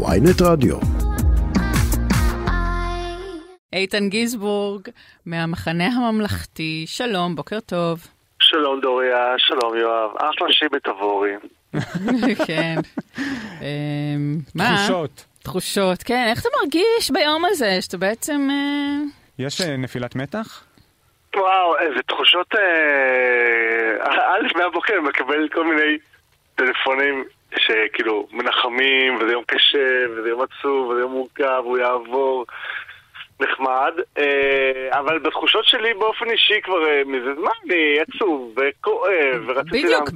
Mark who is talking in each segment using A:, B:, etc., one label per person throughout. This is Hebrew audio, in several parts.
A: ויינט רדיו.
B: איתן גיזבורג, מהמחנה הממלכתי, שלום, בוקר טוב.
C: שלום דוריה, שלום יואב, אחלה שיבי תבורי.
B: כן. אמ, מה?
D: תחושות.
B: תחושות, כן. איך אתה מרגיש ביום הזה, שאתה בעצם... אה,
D: יש אה, נפילת מתח?
C: וואו, איזה תחושות... אה, א', מהבוקר אני מקבל כל מיני טלפונים שכאילו מנחמים, וזה יום קשה, וזה יום עצוב, וזה יום מורכב, הוא יעבור. נחמד, אה, אבל בתחושות שלי באופן אישי כבר אה, מזה זמן אני עצוב וכואב, ורציתי
B: בדיוק.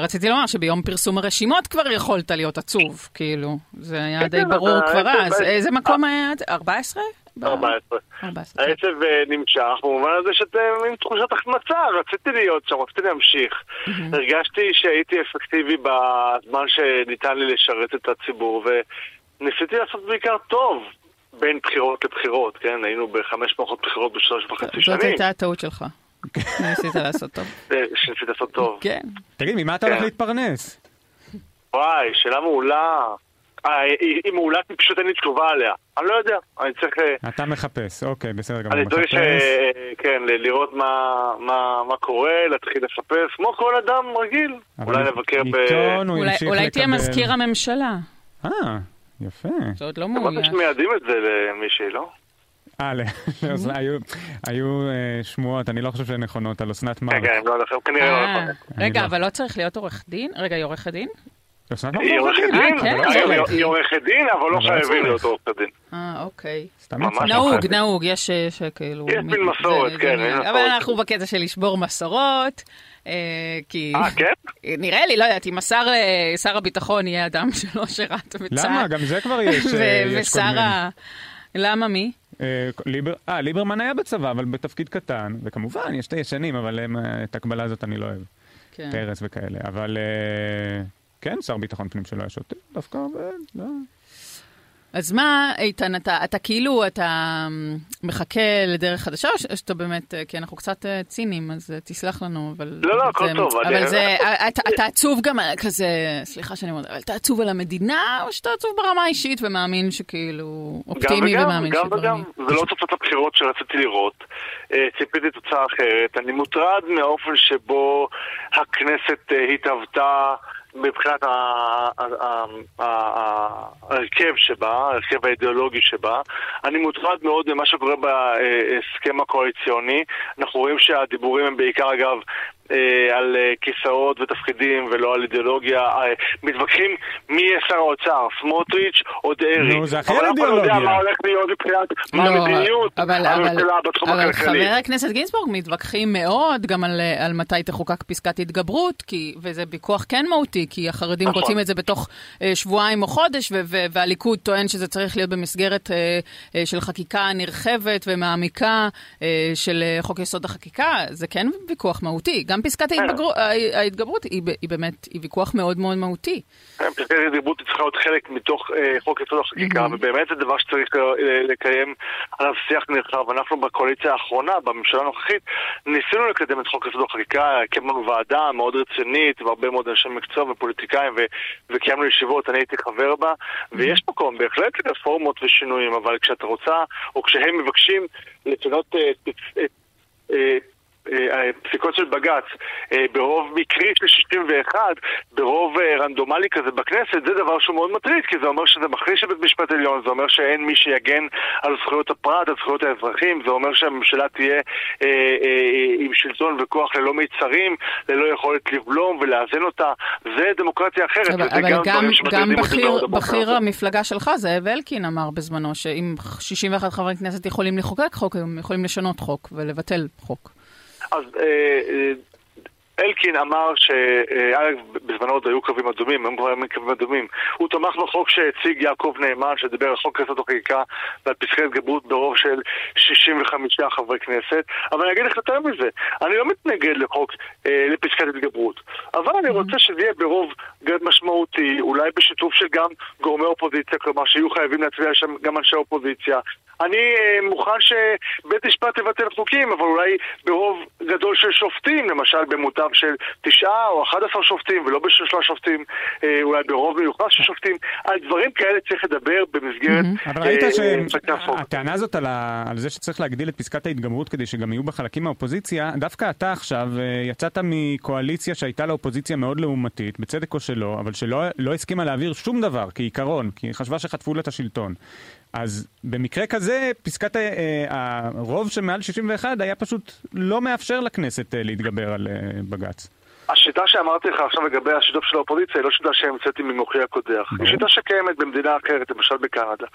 B: רציתי לומר שביום פרסום הרשימות כבר יכולת להיות עצוב, כאילו. זה היה
C: כן,
B: די
C: כן,
B: ברור כבר אז. איזה מקום היה? 14?
C: 14.
B: 14. כן.
C: העצב אה, נמשך, במובן הזה שאתם עם תחושת החמצה, רציתי להיות שם, רציתי להמשיך. הרגשתי שהייתי אפקטיבי בזמן שניתן לי לשרת את הציבור, וניסיתי לעשות בעיקר טוב בין בחירות לבחירות, כן? היינו בחמש מערכות בחירות בשלוש וחצי
B: זאת
C: שנים,
B: הייתה הטעות שלך. ניסית לעשות טוב.
C: שניסיתי לעשות טוב.
B: כן.
D: תגיד, ממה אתה הולך
C: כן.
D: להתפרנס?
C: וואי, שאלה מעולה. אה, היא מעולה כי פשוט אין לי תשובה עליה. אני לא יודע, אני צריך... אה,
D: אתה מחפש, אוקיי, בסדר גמור,
C: אני צריך. אה, כן, לראות מה, מה, מה קורה, להתחיל לחפש, כמו כל אדם רגיל. אולי לבקר ב...
B: אולי- תהיה מזכיר הממשלה.
D: אה, יפה.
B: זה עוד לא
C: אמרת
B: מאויש.
C: שמייעדים את זה למישהי, לא?
D: אה, ל- אז היו- היו אה, שמועות, אני לא חושב שהן נכונות, על אסנת מארק.
C: לא לא
B: אה. רגע,
D: לא.
B: אבל לא צריך להיות עורך דין? רגע, היא עורכת דין?
D: מארק
C: היא
D: לא
C: עורכת
D: עורכת
C: דין?
B: כן,
D: לא.
C: היא- עורכת דין, אבל לא
D: לא
C: חייבים. להיות עורכת דין.
B: אה, אוקיי. נהוג. נהוג, יש יש כאילו...
C: יש מין מסורת, כן,
B: אבל. אנחנו בקטע של לשבור מסורות, אה, כי...
C: אה, כן?
B: נראה לי, לא יודעת, אם השר אה, שר הביטחון יהיה אדם שלא שירת בצה"ל.
D: למה? גם זה כבר יש
B: ו-
D: יש.
B: ה... למה מי?
D: אה, ליבר- אה, ליברמן היה בצבא, אבל בתפקיד קטן, וכמובן, יש את הישנים, אבל הם, את ההקבלה הזאת אני לא אוהב.
B: כן.
D: פרס וכאלה, אבל אה, כן, שר ביטחון פנים שלא היה שוטר, דווקא עובד, לא.
B: אז מה, איתן, אתה, אתה כאילו, אתה אמ, מחכה לדרך חדשה, או ש- שאתה באמת, אה, כי אנחנו קצת אה, ציניים, אז אה, תסלח לנו, אבל...
C: לא, לא, הכל טוב,
B: אבל
C: אני-
B: זה, אתה, אתה עצוב גם כזה, סליחה שאני אומרת, אבל אתה עצוב על המדינה, או שאתה עצוב ברמה האישית ומאמין שכאילו,
C: גם
B: אופטימי
C: וגם,
B: ומאמין
C: גם
B: שדברים...
C: וגם. זה לא תוצאת הבחירות שרציתי לראות. ציפיתי תוצאה אחרת. אני מוטרד מהאופן שבו הכנסת התהוותה מבחינת ההרכב שבה, ההרכב האידיאולוגי שבה. אני מוטרד מאוד ממה שקורה בהסכם הקואליציוני. אנחנו רואים שהדיבורים הם בעיקר, אגב, על אה, כיסאות ותפקידים ולא על אידיאולוגיה. אה, מתווכחים מי יהיה שר האוצר, סמוטריץ' או דרעי.
D: נו, זה הכי
C: אבל
D: על
C: אף אחד לא יודע
D: אידיאולוגיה.
C: מה הולך להיות מבחינת מה המדיניות
B: לא, אבל, אבל,
C: הממשלה בתחום
B: אבל
C: הכלכלי.
B: חבר הכנסת גינזבורג מתווכחים מאוד גם על, על מתי תחוקק פסקת התגברות, כי, וזה ויכוח כן מהותי, כי החרדים
C: נכון.
B: רוצים את זה בתוך אה, שבועיים או חודש, ו- ו- והליכוד טוען שזה צריך להיות במסגרת אה, אה, של חקיקה נרחבת ומעמיקה אה, של אה, חוק יסוד החקיקה, זה כן ויכוח מהותי. גם פסקת ההתבגרו, הה- ההתגברות היא, באמת, היא ויכוח מאוד מאוד מהותי.
C: כן, פסקת התגברות צריכה להיות חלק מתוך אה, חוק יסוד החקיקה, ובאמת זה דבר שצריך אה, לקיים עליו שיח נרחב. אנחנו בקואליציה האחרונה, בממשלה הנוכחית, ניסינו לקדם את חוק יסוד החקיקה, הקמנו ועדה מאוד רצינית, והרבה מאוד אנשי מקצוע ופוליטיקאים, ו- וקיימנו ישיבות, אני הייתי חבר בה, ויש מקום בהחלט לרפורמות ושינויים, אבל כשאתה רוצה, או כשהם מבקשים לשנות את... את אה, הפסיקות של בג"ץ אה, ברוב מקרי של 61, ברוב אה, רנדומלי כזה בכנסת, זה דבר שהוא מאוד מטריד, כי זה אומר שזה מחליש את בית משפט עליון, זה אומר שאין מי שיגן על זכויות הפרט, על זכויות האזרחים, זה אומר שהממשלה תהיה אה, אה, עם שלטון וכוח ללא מיצרים, ללא יכולת לבלום ולאזן אותה, זה דמוקרטיה אחרת,
B: אבל, אבל
C: גם
B: גם, גם בכיר, בכיר. המפלגה שלך, זאב אלקין, אמר בזמנו שאם 61 חברי כנסת יכולים לחוקק חוק, הם יכולים לשנות חוק ולבטל חוק.
C: אז אה, אה, אלקין אמר שבזמנו עוד היו קווים אדומים, היום כבר אין קווים אדומים. הוא תמך בחוק שהציג יעקב נאמן, שדיבר על חוק יסוד החקיקה ועל פסקי התגברות ברוב של 65 חברי כנסת. אבל אני אגיד לך יותר מזה, אני לא מתנגד לחוק, אה, לפסקת התגברות. אבל אני רוצה שזה יהיה ברוב משמעותי, אולי בשיתוף של גם גורמי אופוזיציה, כלומר שיהיו חייבים להצביע שם גם אנשי אופוזיציה. אני אה, מוכן שבית משפט יבטל חוקים, אבל אולי ברוב גדול של שופטים, למשל במוטב מצב של תשעה או אחד עשר שופטים ולא בשלושה שופטים, אה, אולי ברוב מיוחס של שופטים. על דברים כאלה צריך לדבר במסגרת
D: אבל ראית
C: אה, חוק.
D: שהטענה הזאת על זה שצריך להגדיל את פסקת ההתגברות כדי שגם יהיו בה חלקים מהאופוזיציה, דווקא אתה עכשיו אה, יצאת מקואליציה שהייתה לה אופוזיציה מאוד לעומתית, בצדק או שלא, אבל שלא לא הסכימה להעביר שום דבר כעיקרון, כי היא חשבה שחטפו לה את השלטון. אז במקרה כזה, פסקת ה- אה, הרוב שמעל 61 היה פשוט לא מאפשר לכנסת אה, להתגבר על אה, בג"ץ.
C: השיטה שאמרתי לך עכשיו לגבי השיתוף של האופוזיציה היא לא שיטה שהמצאתי ממוחי הקודח. היא שיטה שקיימת במדינה אחרת, למשל בקנדה.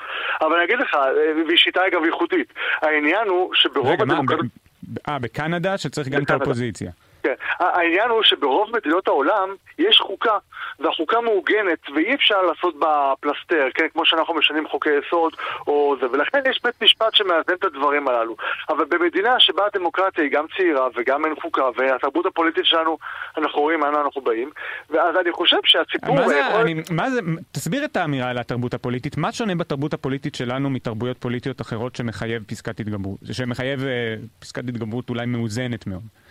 C: אבל אני אגיד לך, אה, והיא שיטה אגב ייחודית. העניין הוא שברוב
D: רגע, מה,
C: הדמוקרטיות...
D: ב- אה, בקנדה שצריך גם את. האופוזיציה.
C: כן. העניין הוא שברוב מדינות העולם יש חוקה, והחוקה מעוגנת, ואי אפשר לעשות בה פלסתר, כן? כמו שאנחנו משנים חוקי יסוד או זה, ולכן יש בית משפט שמאזן את הדברים הללו. אבל במדינה שבה הדמוקרטיה היא גם צעירה וגם אין חוקה, והתרבות הפוליטית שלנו, אנחנו רואים לאן אנחנו באים, ואז אני חושב שהציבור...
D: מה זה,
C: יכול-
D: אני, מה זה, תסביר את האמירה על התרבות הפוליטית. מה שונה בתרבות הפוליטית שלנו מתרבויות פוליטיות אחרות שמחייב פסקת התגברות? שמחייב אה, פסקת התגברות אולי מאוזנת מאוד.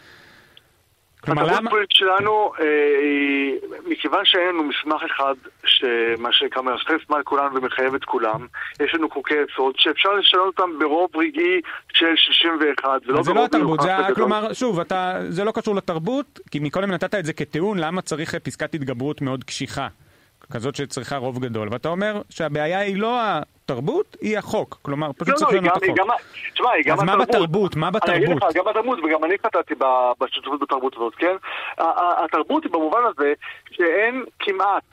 D: כלומר, למה...
C: הפוליטית שלנו, אה, היא- מכיוון שאין לנו מסמך אחד, שמה שנקרא מרסס מעל כולנו ומחייב את כולם, יש לנו חוקי יסוד שאפשר לשנות אותם ברוב רגעי של 61, ולא
D: אז זה לא
C: ברוב
D: התרבות, זה. כלומר, שוב, אתה, זה לא קשור לתרבות, כי מקודם נתת את זה כטיעון למה צריך אה, פסקת התגברות מאוד קשיחה, כזאת שצריכה רוב גדול, ואתה אומר שהבעיה היא לא התרבות, היא החוק, כלומר, פשוט
C: לא,
D: צריך
C: לא,
D: את החוק.
C: גם, תשמע, היא גם
D: אז מה בתרבות? מה
C: אני אגיד לך,
D: בתרבות?
C: גם בתרבות, וגם אני חטאתי בשותפות בתרבות הזאת, כן? התרבות היא במובן הזה שאין כמעט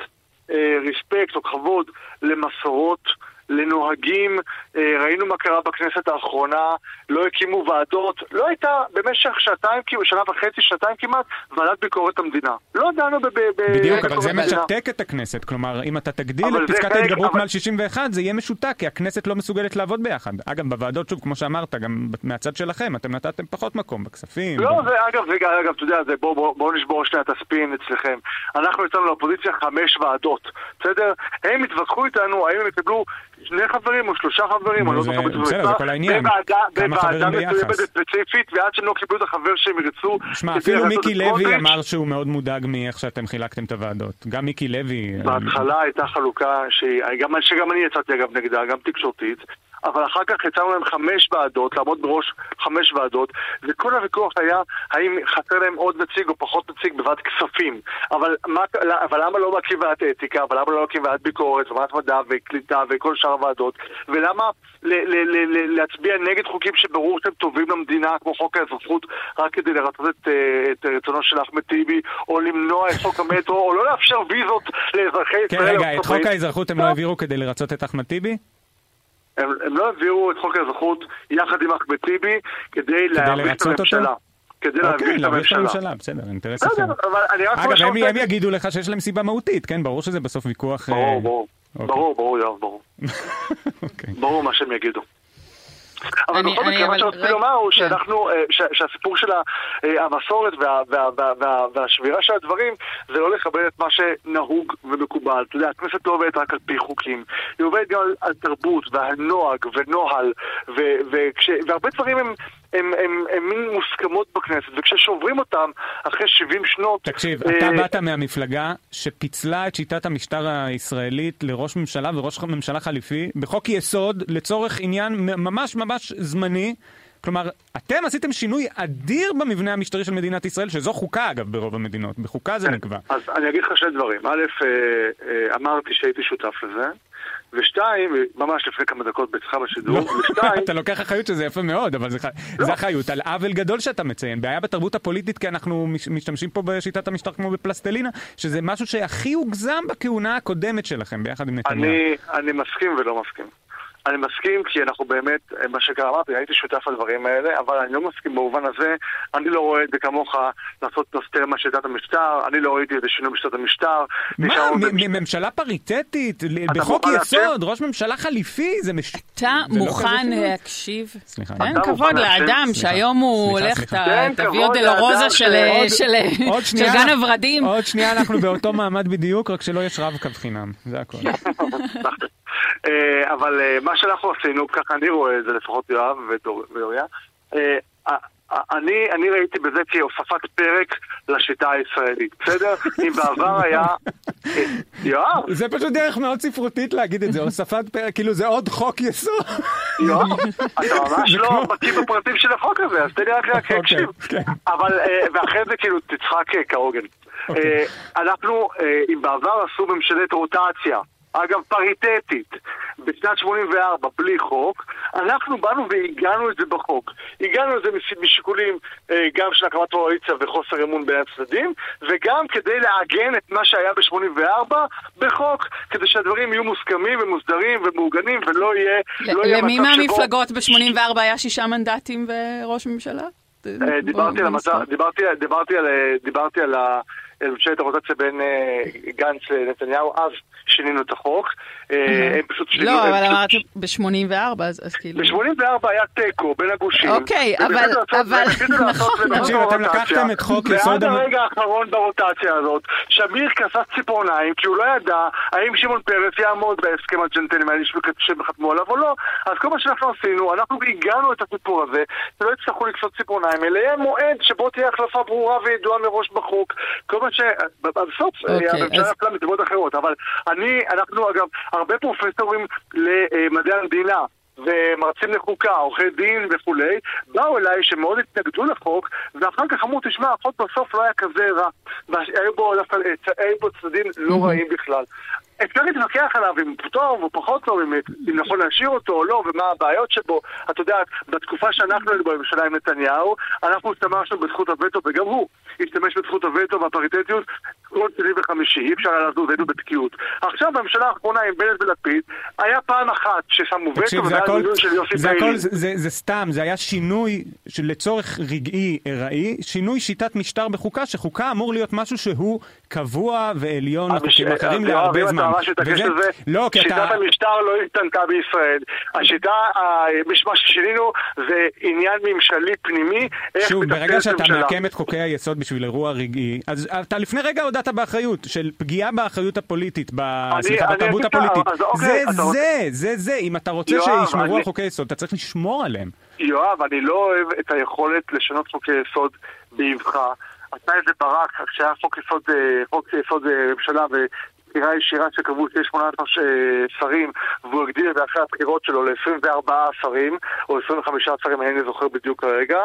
C: ריספקט או כבוד למסורות. לנוהגים, אה, ראינו מה קרה בכנסת האחרונה, לא הקימו ועדות, לא הייתה במשך שעתיים, כאילו שנה וחצי, שנתיים כמעט, ועדת ביקורת המדינה. לא דנו ב...
D: בדיוק, אבל זה. משתק את הכנסת. כלומר, אם אתה תגדיל את פסקת ההתגברות מעל 61, זה יהיה משותק, כי הכנסת לא מסוגלת לעבוד ביחד. אגב, בוועדות, שוב, כמו שאמרת, גם מהצד שלכם, אתם נתתם פחות מקום, בכספים.
C: לא, זה אגב, זה, אגב, אתה יודע, בואו בוא, בוא נשבור שנייה את הספין אצלכם. אנחנו יצאנו לאופוזיציה חמש ועדות, בסדר? הם התווכחו איתנו האם הם יקבלו שני חברים או שלושה חברים, אני לא זוכר בדיוק
D: בסדר, זה כל העניין.
C: בוועדה. מסוימת ספציפית, ועד שהם לא קיבלו את החבר שהם ירצו.
D: שמע, אפילו מיקי לוי. אמר שהוא מאוד מודאג מאיך שאתם חילקתם את הוועדות. גם מיקי לוי... אה,
C: בהתחלה הייתה חלוקה שגם אני יצאתי אגב נגדה, גם תקשורתית, אבל אחר כך יצאנו להם חמש ועדות, לעמוד בראש חמש ועדות, וכל הוויכוח היה האם חסר להם עוד נציג או פחות נציג בוועדת כספים. אבל, מה, אבל למה לא להקים ועדת אתיקה, ולמה לא להקים ועדת ביקורת, וועדת מדע וקליטה וכל שאר הוועדות, ולמה ל, ל, ל, ל, להצביע נגד חוקים שברור שהם טובים למדינה, כמו חוק האזרחות, רק כדי לרצות את, אה, את רצונו של אחמד טיבי, או למנוע את חוק המטרו, או לא לאפשר ויזות לאזרחי
D: כן,
C: ישראל.
D: רגע,
C: לארצות
D: את חוק. האזרחות הם לא העבירו כדי לרצות את אחמד טיבי?
C: הם, הם לא העבירו את חוק האזרחות יחד עם אחמד טיבי כדי להביס את
D: לרצות אותו?
C: הממשלה. כדי
D: אוקיי,
C: להביס את הממשלה.
D: הממשלה, בסדר, אינטרס אחר. אגב, הם הם יגידו לך שיש להם סיבה מהותית, כן? ברור שזה בסוף ויכוח... אה,
C: ברור, ברור.
D: אוקיי.
C: ברור, ברור, יואב, ברור.
D: אוקיי.
C: ברור מה שהם יגידו. אבל
B: אני-
C: בכל מקרה, מה שרציתי
B: רגע,
C: לומר הוא
B: כן.
C: שאנחנו, אה, ש- שהסיפור של אה, המסורת וה- וה- וה- וה- והשבירה של הדברים זה לא לכבד את מה שנהוג ומקובל. אתה יודע, הכנסת לא עובדת רק על פי חוקים, היא עובדת גם על- על תרבות ועל נוהג ונוהל, ו- וכש- והרבה דברים הם... הם, הם, הם מין מוסכמות בכנסת, וכששוברים אותם אחרי 70 שנות...
D: תקשיב,
C: אה,
D: אתה באת מהמפלגה שפיצלה את שיטת המשטר הישראלית לראש ממשלה וראש ממשלה חליפי בחוק יסוד לצורך עניין ממש ממש זמני. כלומר, אתם עשיתם שינוי אדיר במבנה המשטרי של מדינת ישראל, שזו חוקה אגב ברוב המדינות, בחוקה זה נקבע.
C: אז אני אגיד לך שני דברים. א', אה, אה, אמרתי שהייתי שותף לזה, ושתיים, ממש לפני כמה דקות אצלך בשידור,
D: לא,
C: ושתיים,
D: אתה לוקח אחריות שזה יפה מאוד, אבל זה,
C: לא.
D: זה אחריות על עוול גדול שאתה מציין. בעיה בתרבות הפוליטית, כי אנחנו מש- משתמשים פה בשיטת המשטר כמו בפלסטלינה, שזה משהו שהכי הוגזם בכהונה הקודמת שלכם ביחד עם נתניהו.
C: אני מסכים ולא מסכים. אני מסכים כי אנחנו באמת, אה, מה שכבר אמרתי, הייתי שותף לדברים האלה, אבל אני לא מסכים במובן הזה, אני לא רואה את זה כמוך לעשות פלסטר מהשיטת המשטר, אני לא ראיתי איזה שינוי בשיטת המשטר.
D: מה, מ- ממשלה פריטטית, בחוק יסוד, ראש ממשלה חליפי, זה מש...
B: אתה
D: זה לא
B: מוכן. להקשיב?
D: סליחה.
B: תן
C: אתה
B: כבוד? לאדם. שהיום הוא הולך,
D: סליחה.
B: ת-
C: תן
B: תביא
C: כבוד
B: עוד אלרוזה
C: לאדם
B: של גן הוורדים.
D: עוד שנייה אנחנו באותו מעמד בדיוק, רק שלא יש רב-קו חינם, זה הכל.
C: אה, אבל אה, מה שאנחנו עשינו, ככה אני רואה את זה לפחות יואב ואוריה, אה, אני, אני ראיתי בזה כהוספת פרק לשיטה הישראלית, בסדר? אם בעבר היה... יואב.
D: זה פשוט דרך מאוד ספרותית להגיד את זה, הוספת פרק, כאילו זה עוד חוק יסוד.
C: יואב, אתה ממש לא בקיא בפרטים של החוק הזה, אז תן לי רק להקשיב. אוקיי, כן. אבל, ואחרי זה כאילו תצחק כהוגן. אוקיי. אנחנו, אם בעבר עשו ממשלת רוטציה, אגב פריטטית, בשנת 84 בלי חוק, אנחנו באנו והגענו את זה בחוק. הגענו לזה משיקולים אה, גם של הקמת קואליציה וחוסר אמון בין הצדדים, וגם כדי לעגן את מה שהיה ב-84 בחוק, כדי שהדברים יהיו מוסכמים ומוסדרים ומעוגנים ולא יהיה, לא יהיה
B: למי מהמפלגות ב-84 היה שישה מנדטים וראש ממשלה?
C: אה, דיברתי על המצב, דיברתי על ממשלת הרוטציה בין אה, גנץ לנתניהו, אז שינינו את החוק.
B: אה, הם פשוט שינו... לא, אבל אמרתי ב-84, אז כאילו...
C: ב-84 היה תיקו בין הגושים.
B: אוקיי, אבל...
C: נכון.
D: תקשיב, אתם לקחתם את חוק יסוד...
C: ועד הרגע האחרון ברוטציה הזאת, שמיר כסס ציפורניים, כי הוא לא ידע האם שמעון פרס יעמוד בהסכם הג'נטלמני שהם חתמו עליו או לא. אז כל מה שאנחנו עשינו, אנחנו הגענו את הסיפור הזה, שלא יצטרכו לקסות ציפורניים, אלא יהיה מועד שבו תהיה החלפה ברורה וידועה מראש בחוק. כל מה ש... בסוף, אוקיי, הממשלה נפלה מסיבות אחרות, אבל אני, אנחנו אגב, הרבה פרופסורים למדעי המדינה ומרצים לחוקה, עורכי דין וכולי, באו אליי שמאוד התנגדו לחוק, ואחר כך אמרו, תשמע, החוק בסוף לא היה כזה רע. והיו בו, בו צדדים לא רעים בכלל. אפשר להתווכח עליו אם הוא טוב או פחות טוב, אם, נכון להשאיר אותו או לא, ומה הבעיות שבו. את יודעת, בתקופה שאנחנו היינו בממשלה עם נתניהו, אנחנו השתמשנו בזכות הווטו, וגם הוא השתמש בזכות הווטו והפריטטיות כל שני וחמישי, אי אפשר היה לזוז, היינו בתקיעות. עכשיו בממשלה האחרונה עם בנט ולפיד, היה פעם אחת ששמו וטו, וזה היה מינוי של יוסי
D: זה הכל, זה, זה, זה סתם, זה היה שינוי לצורך רגעי ארעי, שינוי שיטת משטר בחוקה, שחוקה אמור להיות משהו שהוא קבוע ועליון לחוקים אחרים להרבה זמן.
C: ממש מתעקש על זה. לא, כי אתה... שיטת המשטר לא השתנתה בישראל. השיטה, מה ששינינו זה עניין ממשלי פנימי,
D: שוב, ברגע שאתה מעקם את חוקי היסוד בשביל אירוע רגעי, אז אתה לפני רגע הודעת באחריות, של פגיעה באחריות הפוליטית, סליחה, בתרבות הפוליטית. אוקיי, זה זה, זה זה, אם אתה רוצה שישמרו על חוקי יסוד, אתה צריך לשמור עליהם.
C: יואב, אני לא אוהב את היכולת לשנות חוקי יסוד באבחה. עשה את זה ברק, כשהיה חוק יסוד, אה, חוק יסוד אה, ממשלה בחירה ישירה שקבעו שיש 18 שרים והוא הגדיל את זה אחרי הבחירות שלו ל-24 שרים או 25 שרים, אני זוכר בדיוק כרגע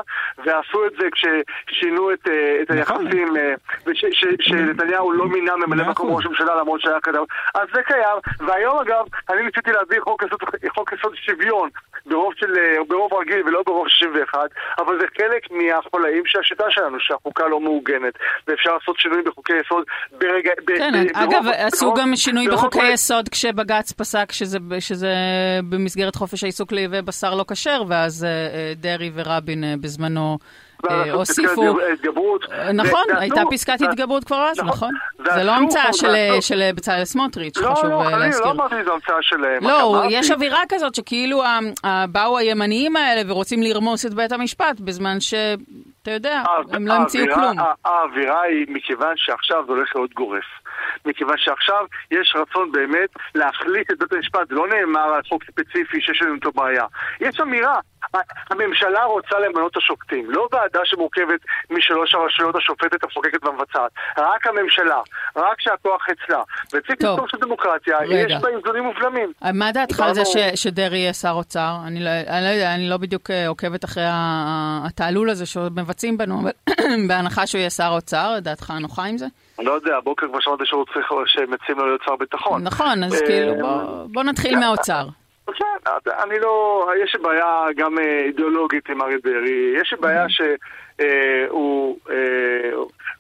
C: ועשו את זה כששינו את, אה, את נכון. היחסים אה, ושנתניהו לא מינה ממלא נכון. מקום ראש הממשלה למרות שהיה קדם אז זה קיים והיום אגב אני ניסיתי להביא חוק יסוד שוויון ברוב, של, אה, ברוב רגיל ולא ברוב 61, אבל זה חלק מהחולאים של השיטה שלנו, שהחוקה לא מעוגנת, ואפשר לעשות שינויים בחוקי יסוד ברגע...
B: כן, ב, אגב, ברוב, עשו ברוב, גם שינוי בחוקי ברוב... יסוד כשבג"ץ פסק שזה, שזה במסגרת חופש העיסוק לייבא בשר לא כשר, ואז אה, דרעי ורבין אה, בזמנו... הוסיפו, נכון, הייתה פסקת התגברות כבר אז, נכון. זה לא המצאה של בצלאל סמוטריץ',
C: לא,
B: חשוב
C: לא,
B: להזכיר.
C: לא אמרתי שזו המצאה שלהם.
B: לא, יש אווירה כזאת שכאילו באו הימניים האלה ורוצים לרמוס את בית המשפט, בזמן ש... אתה יודע, הם לא המציאו כלום.
C: האווירה היא מכיוון שעכשיו זה הולך להיות גורף. מכיוון שעכשיו יש רצון באמת להחליט את בית המשפט, זה לא נאמר על חוק ספציפי שיש לנו איתו בעיה. יש אמירה, הממשלה רוצה למנות את השופטים, לא ועדה שמורכבת משלוש הרשויות השופטת, המחוקקת והמבצעת, רק הממשלה, רק שהכוח אצלה. וצריך לזכור שדמוקרטיה, יש בה איזונים ובלמים.
B: מה דעתך על זה שדרעי יהיה שר אוצר? אני לא, אני, לא, אני לא בדיוק אה, עוקבת אחרי התעלול הזה שמבצעים בנו, אבל בהנחה שהוא יהיה שר אוצר, דעתך נוחה עם זה?
C: אני לא יודע, הבוקר כבר שמעתי שהוא צריך, שמציעים לו להיות שר ביטחון.
B: נכון, אז כאילו בוא נתחיל מהאוצר.
C: כן, אני לא, יש בעיה גם אה, אידיאולוגית עם אריה דרעי, יש בעיה שהוא אה, אה,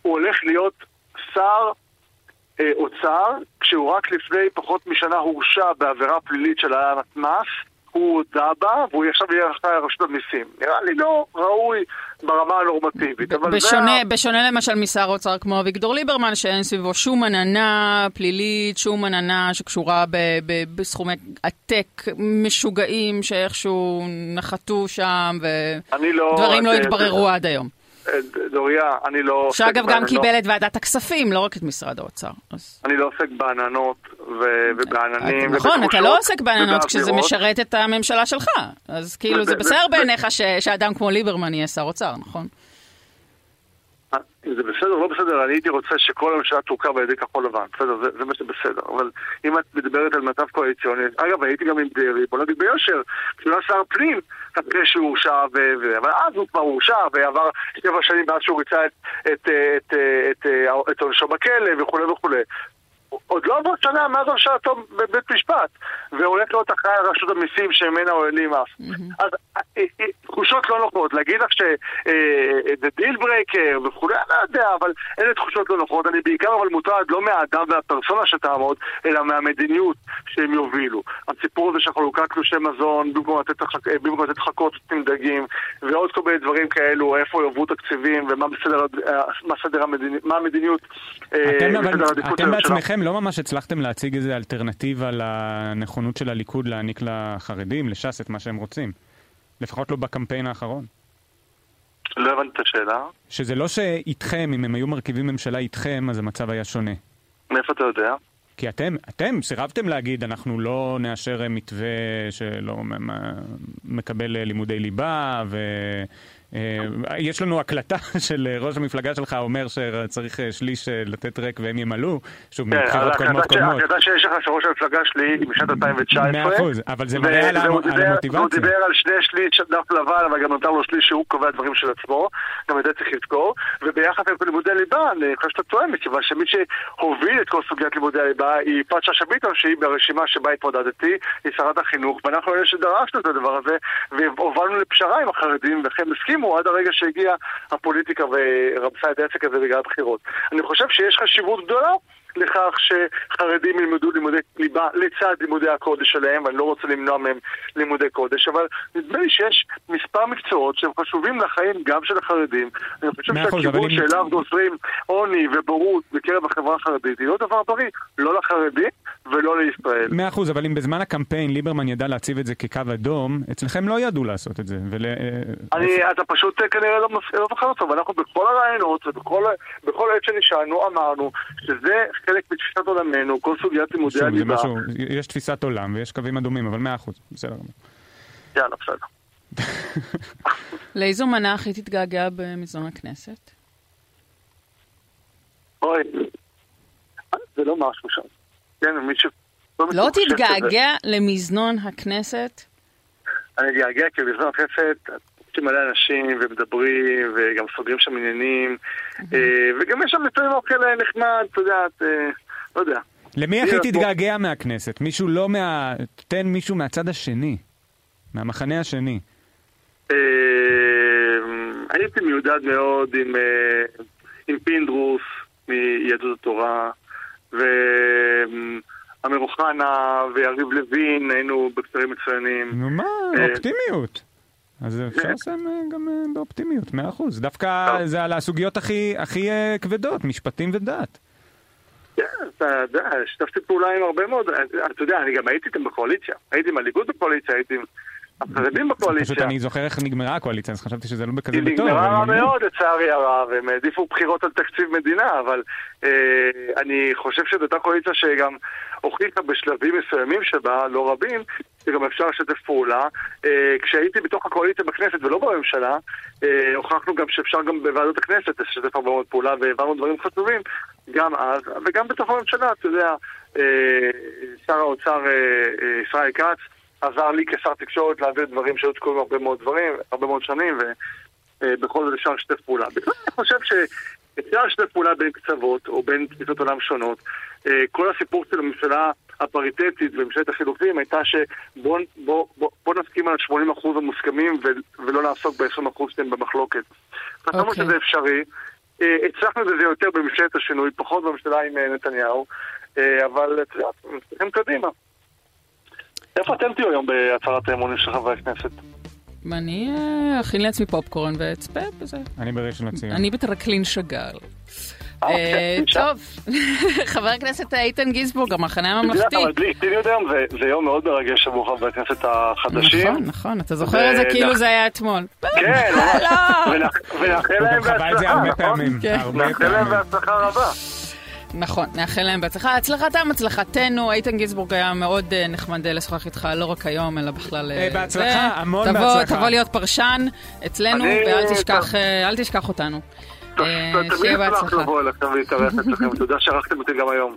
C: הולך להיות שר אוצר, כשהוא רק לפני פחות משנה הורשע בעבירה פלילית של העלמת מס, הוא הודה בה, והוא אחראי על רשות המיסים. נראה לי לא ראוי ברמה הנורמטיבית,
B: בשונה, זה... בשונה למשל משר אוצר כמו אביגדור ליברמן, שאין סביבו שום עננה פלילית, שום עננה שקשורה ב, ב, בסכומי עתק משוגעים שאיכשהו נחתו שם, ודברים לא, לא התבררו עד היום.
C: דוריה, אני לא...
B: שאגב גם קיבל את ועדת הכספים, לא רק את משרד האוצר.
C: אני לא עוסק בעננות ובעננים.
B: נכון, אתה לא עוסק בעננות כשזה משרת את הממשלה שלך. אז כאילו זה בסדר בעיניך שאדם כמו ליברמן יהיה שר אוצר, נכון?
C: זה בסדר, לא בסדר, אני הייתי רוצה שכל הממשלה תורכב על ידי כחול לבן, בסדר, זה, זה מה שבסדר, אבל אם את מדברת על מצב קואליציוני, אגב, הייתי גם עם דרעי, בוא נגיד ביושר, כשהוא היה שר פנים, אחרי שהוא הורשע, ו... אבל אז הוא כבר הורשע, ועבר שבע שנים מאז שהוא ריצה את עונשו בכלא וכולי וכולי. עוד לא עברה שנה מאז הרשעתו בבית משפט, והולך להיות אחראי על רשות המיסים שממנה עוללים אף. אז אה, אה, תחושות לא נוחות, להגיד לך שזה deal breaker וכולי, אני לא יודע, אבל אלה תחושות לא נוחות. אני בעיקר אבל מוטרד לא מהאדם והפרסונה שתעמוד, אלא מהמדיניות שהם יובילו. הסיפור הזה של חלוקת תלושי מזון, במקום לתת אה, חכות עם דגים, ועוד כל מיני דברים כאלו, איפה יועברו תקציבים, ומה סדר המדיניות,
D: אתם בעצמכם לא ממש הצלחתם להציג איזה אלטרנטיבה לנכונות של הליכוד להעניק לחרדים, לש"ס, את מה שהם רוצים. לפחות לא בקמפיין האחרון.
C: לא הבנתי את השאלה.
D: שזה לא שאיתכם, אם הם היו מרכיבים ממשלה איתכם, אז המצב היה שונה.
C: מאיפה אתה יודע?
D: כי אתם, אתם סירבתם להגיד, אנחנו לא נאשר מתווה שלא מקבל לימודי ליבה, ו... אה, יש לנו הקלטה של ראש המפלגה שלך אומר שצריך אה, שליש אה, לתת ריק והם ימלאו, שוב,
C: כן, מבחירות קודמות קודמות. ההקלטה שיש לך שראש המפלגה שלי היא משנת 2019.
D: מאה אחוז, אבל זה מראה על המוטיבציה.
C: הוא דיבר על שני שליש דף לבן, אבל גם נותר לו שליש שהוא קובע דברים של עצמו, גם את זה צריך לזכור. וביחד עם לימודי ליבה, אני חושב שאתה טועה, מכיוון שמי שהוביל את כל סוגיית לימודי הליבה היא יפעת שאשא ביטון, שהיא ברשימה שבה התמודדתי, היא שרת החינוך, ואנחנו אלה שדרשנו את הדבר הזה, והובלנו לפשרה עם החרדים, וכן הסכימו הסכימו עד הרגע שהגיעה הפוליטיקה ורמסה את העסק הזה בגלל הבחירות. אני חושב שיש חשיבות גדולה לכך שחרדים ילמדו לימודי ליבה לצד לימודי הקודש שלהם, ואני לא רוצה למנוע מהם לימודי קודש, אבל נדמה לי שיש מספר מקצועות שהם חשובים לחיים גם של החרדים. אני חושב שהכיוון שאליו גוזרים עוני ובורות בקרב החברה החרדית היא לא דבר בריא, לא לחרדים ולא לישראל.
D: מאה אחוז, אבל אם בזמן הקמפיין ליברמן ידע להציב את זה כקו אדום, אצלכם לא ידעו לעשות את זה. ול...
C: אני, אתה פשוט כנראה לא, לא זוכר אותו, ואנחנו בכל הרעיונות ובכל עת שנשאלנו אמרנו שזה חלק מתפיסת עולמנו, כל סוגיית לימודי הליבה. משהו,
D: יש תפיסת עולם ויש קווים אדומים, אבל מאה אחוז, בסדר.
C: יאללה, בסדר.
B: לאיזו מנה הכי תתגעגע במזנון הכנסת?
C: אוי, זה לא משהו שם. כן, מי ש...
B: לא, לא תתגעגע למזנון הכנסת?
C: אני אתגעגע כי במזנון הכנסת יש מלא אנשים ומדברים וגם סוגרים שם עניינים אה, וגם יש שם לפעמים אוכל נחמד, אתה יודע, אה, לא יודע.
D: למי הכי תתגעגע מהכנסת? מישהו לא מה... תן מישהו מהצד השני, מהמחנה השני.
C: אה, הייתי מיודד מאוד עם פינדרוס מיהדות התורה, ואמיר אוחנה ויריב לוין, היינו בקצרים מצוינים.
D: נו מה, אופטימיות. אז אפשר לסיים אה, גם אה, באופטימיות, מאה אחוז. דווקא זה על הסוגיות הכי אה, כבדות, משפטים ודת.
C: כן, אתה יודע, שיתפתי פעולה עם הרבה מאוד, אתה יודע, אני גם הייתי איתם בקואליציה. הייתי עם הליכוד בקואליציה, הייתי עם החרדים בקואליציה.
D: פשוט אני זוכר איך נגמרה הקואליציה, אז חשבתי שזה לא בכזה בטוב.
C: היא נגמרה מאוד, לצערי הרב, הם העדיפו בחירות על תקציב מדינה, אבל אני חושב שזו אותה קואליציה שגם הוכיחה בשלבים מסוימים שבה, לא רבים, שגם אפשר לשתף פעולה. אה, כשהייתי בתוך הקואליציה בכנסת ולא בממשלה, אה, הוכחנו גם שאפשר גם בוועדות הכנסת לשתף הרבה מאוד פעולה והעברנו דברים חשובים גם אז, וגם בתוך הממשלה, אתה יודע, אה, שר האוצר ישראל כץ עזר לי כשר תקשורת להעביר דברים שהיו תקועים הרבה מאוד דברים, הרבה מאוד שנים, ובכל זאת אפשר לשתף פעולה. בכלל אני חושב שאפשר לשתף פעולה בין קצוות או בין תפיסות עולם שונות. כל הסיפור של הממשלה הפריטטית בממשלת החילופים הייתה שבוא בוא, בוא, בוא נסכים על 80% המוסכמים ו, ולא נעסוק ב-20% שהם במחלוקת. חשבנו okay. אוקיי. שזה אפשרי. אה, הצלחנו בזה יותר בממשלת השינוי, פחות בממשלה עם אה, נתניהו, אה, אבל צריכים קדימה. איפה אתם תהיו היום בהצהרת האמונים של חברי הכנסת?
B: אני אכין לעצמי פופקורן ואצפה בזה.
D: אני בראשון לציון.
B: אני בטרקלין שאגאל. אה, טוב, חבר הכנסת איתן גינזבורג, המחנה הממלכתי.
C: אבל בלי ציניות היום זה יום מאוד מרגש עבור חברי הכנסת החדשים.
B: נכון, נכון, אתה זוכר את זה כאילו זה היה אתמול.
C: כן,
B: לא.
C: ונאחל להם
D: הוא גם חווה את זה
C: בהצלחה,
D: הרבה
C: נכון?
D: פעמים. הרבה
C: נאחל להם. בהצלחה רבה.
B: נכון, נאחל להם בהצלחה. הצלחתם, הצלחתנו. איתן גינזבורג היה מאוד אה, נחמד אה, לשוחח איתך, לא רק היום, אלא בכלל... אה,
D: בהצלחה. המון בהצלחה.
B: תבוא להיות פרשן אצלנו, ואל תשכח, אותנו. אה,
C: תמיד
B: שיהיה
C: אשמח
B: בהצלחה.
C: לבוא אליכם ולהתארח אצלכם, תודה שערכתם אותי גם היום.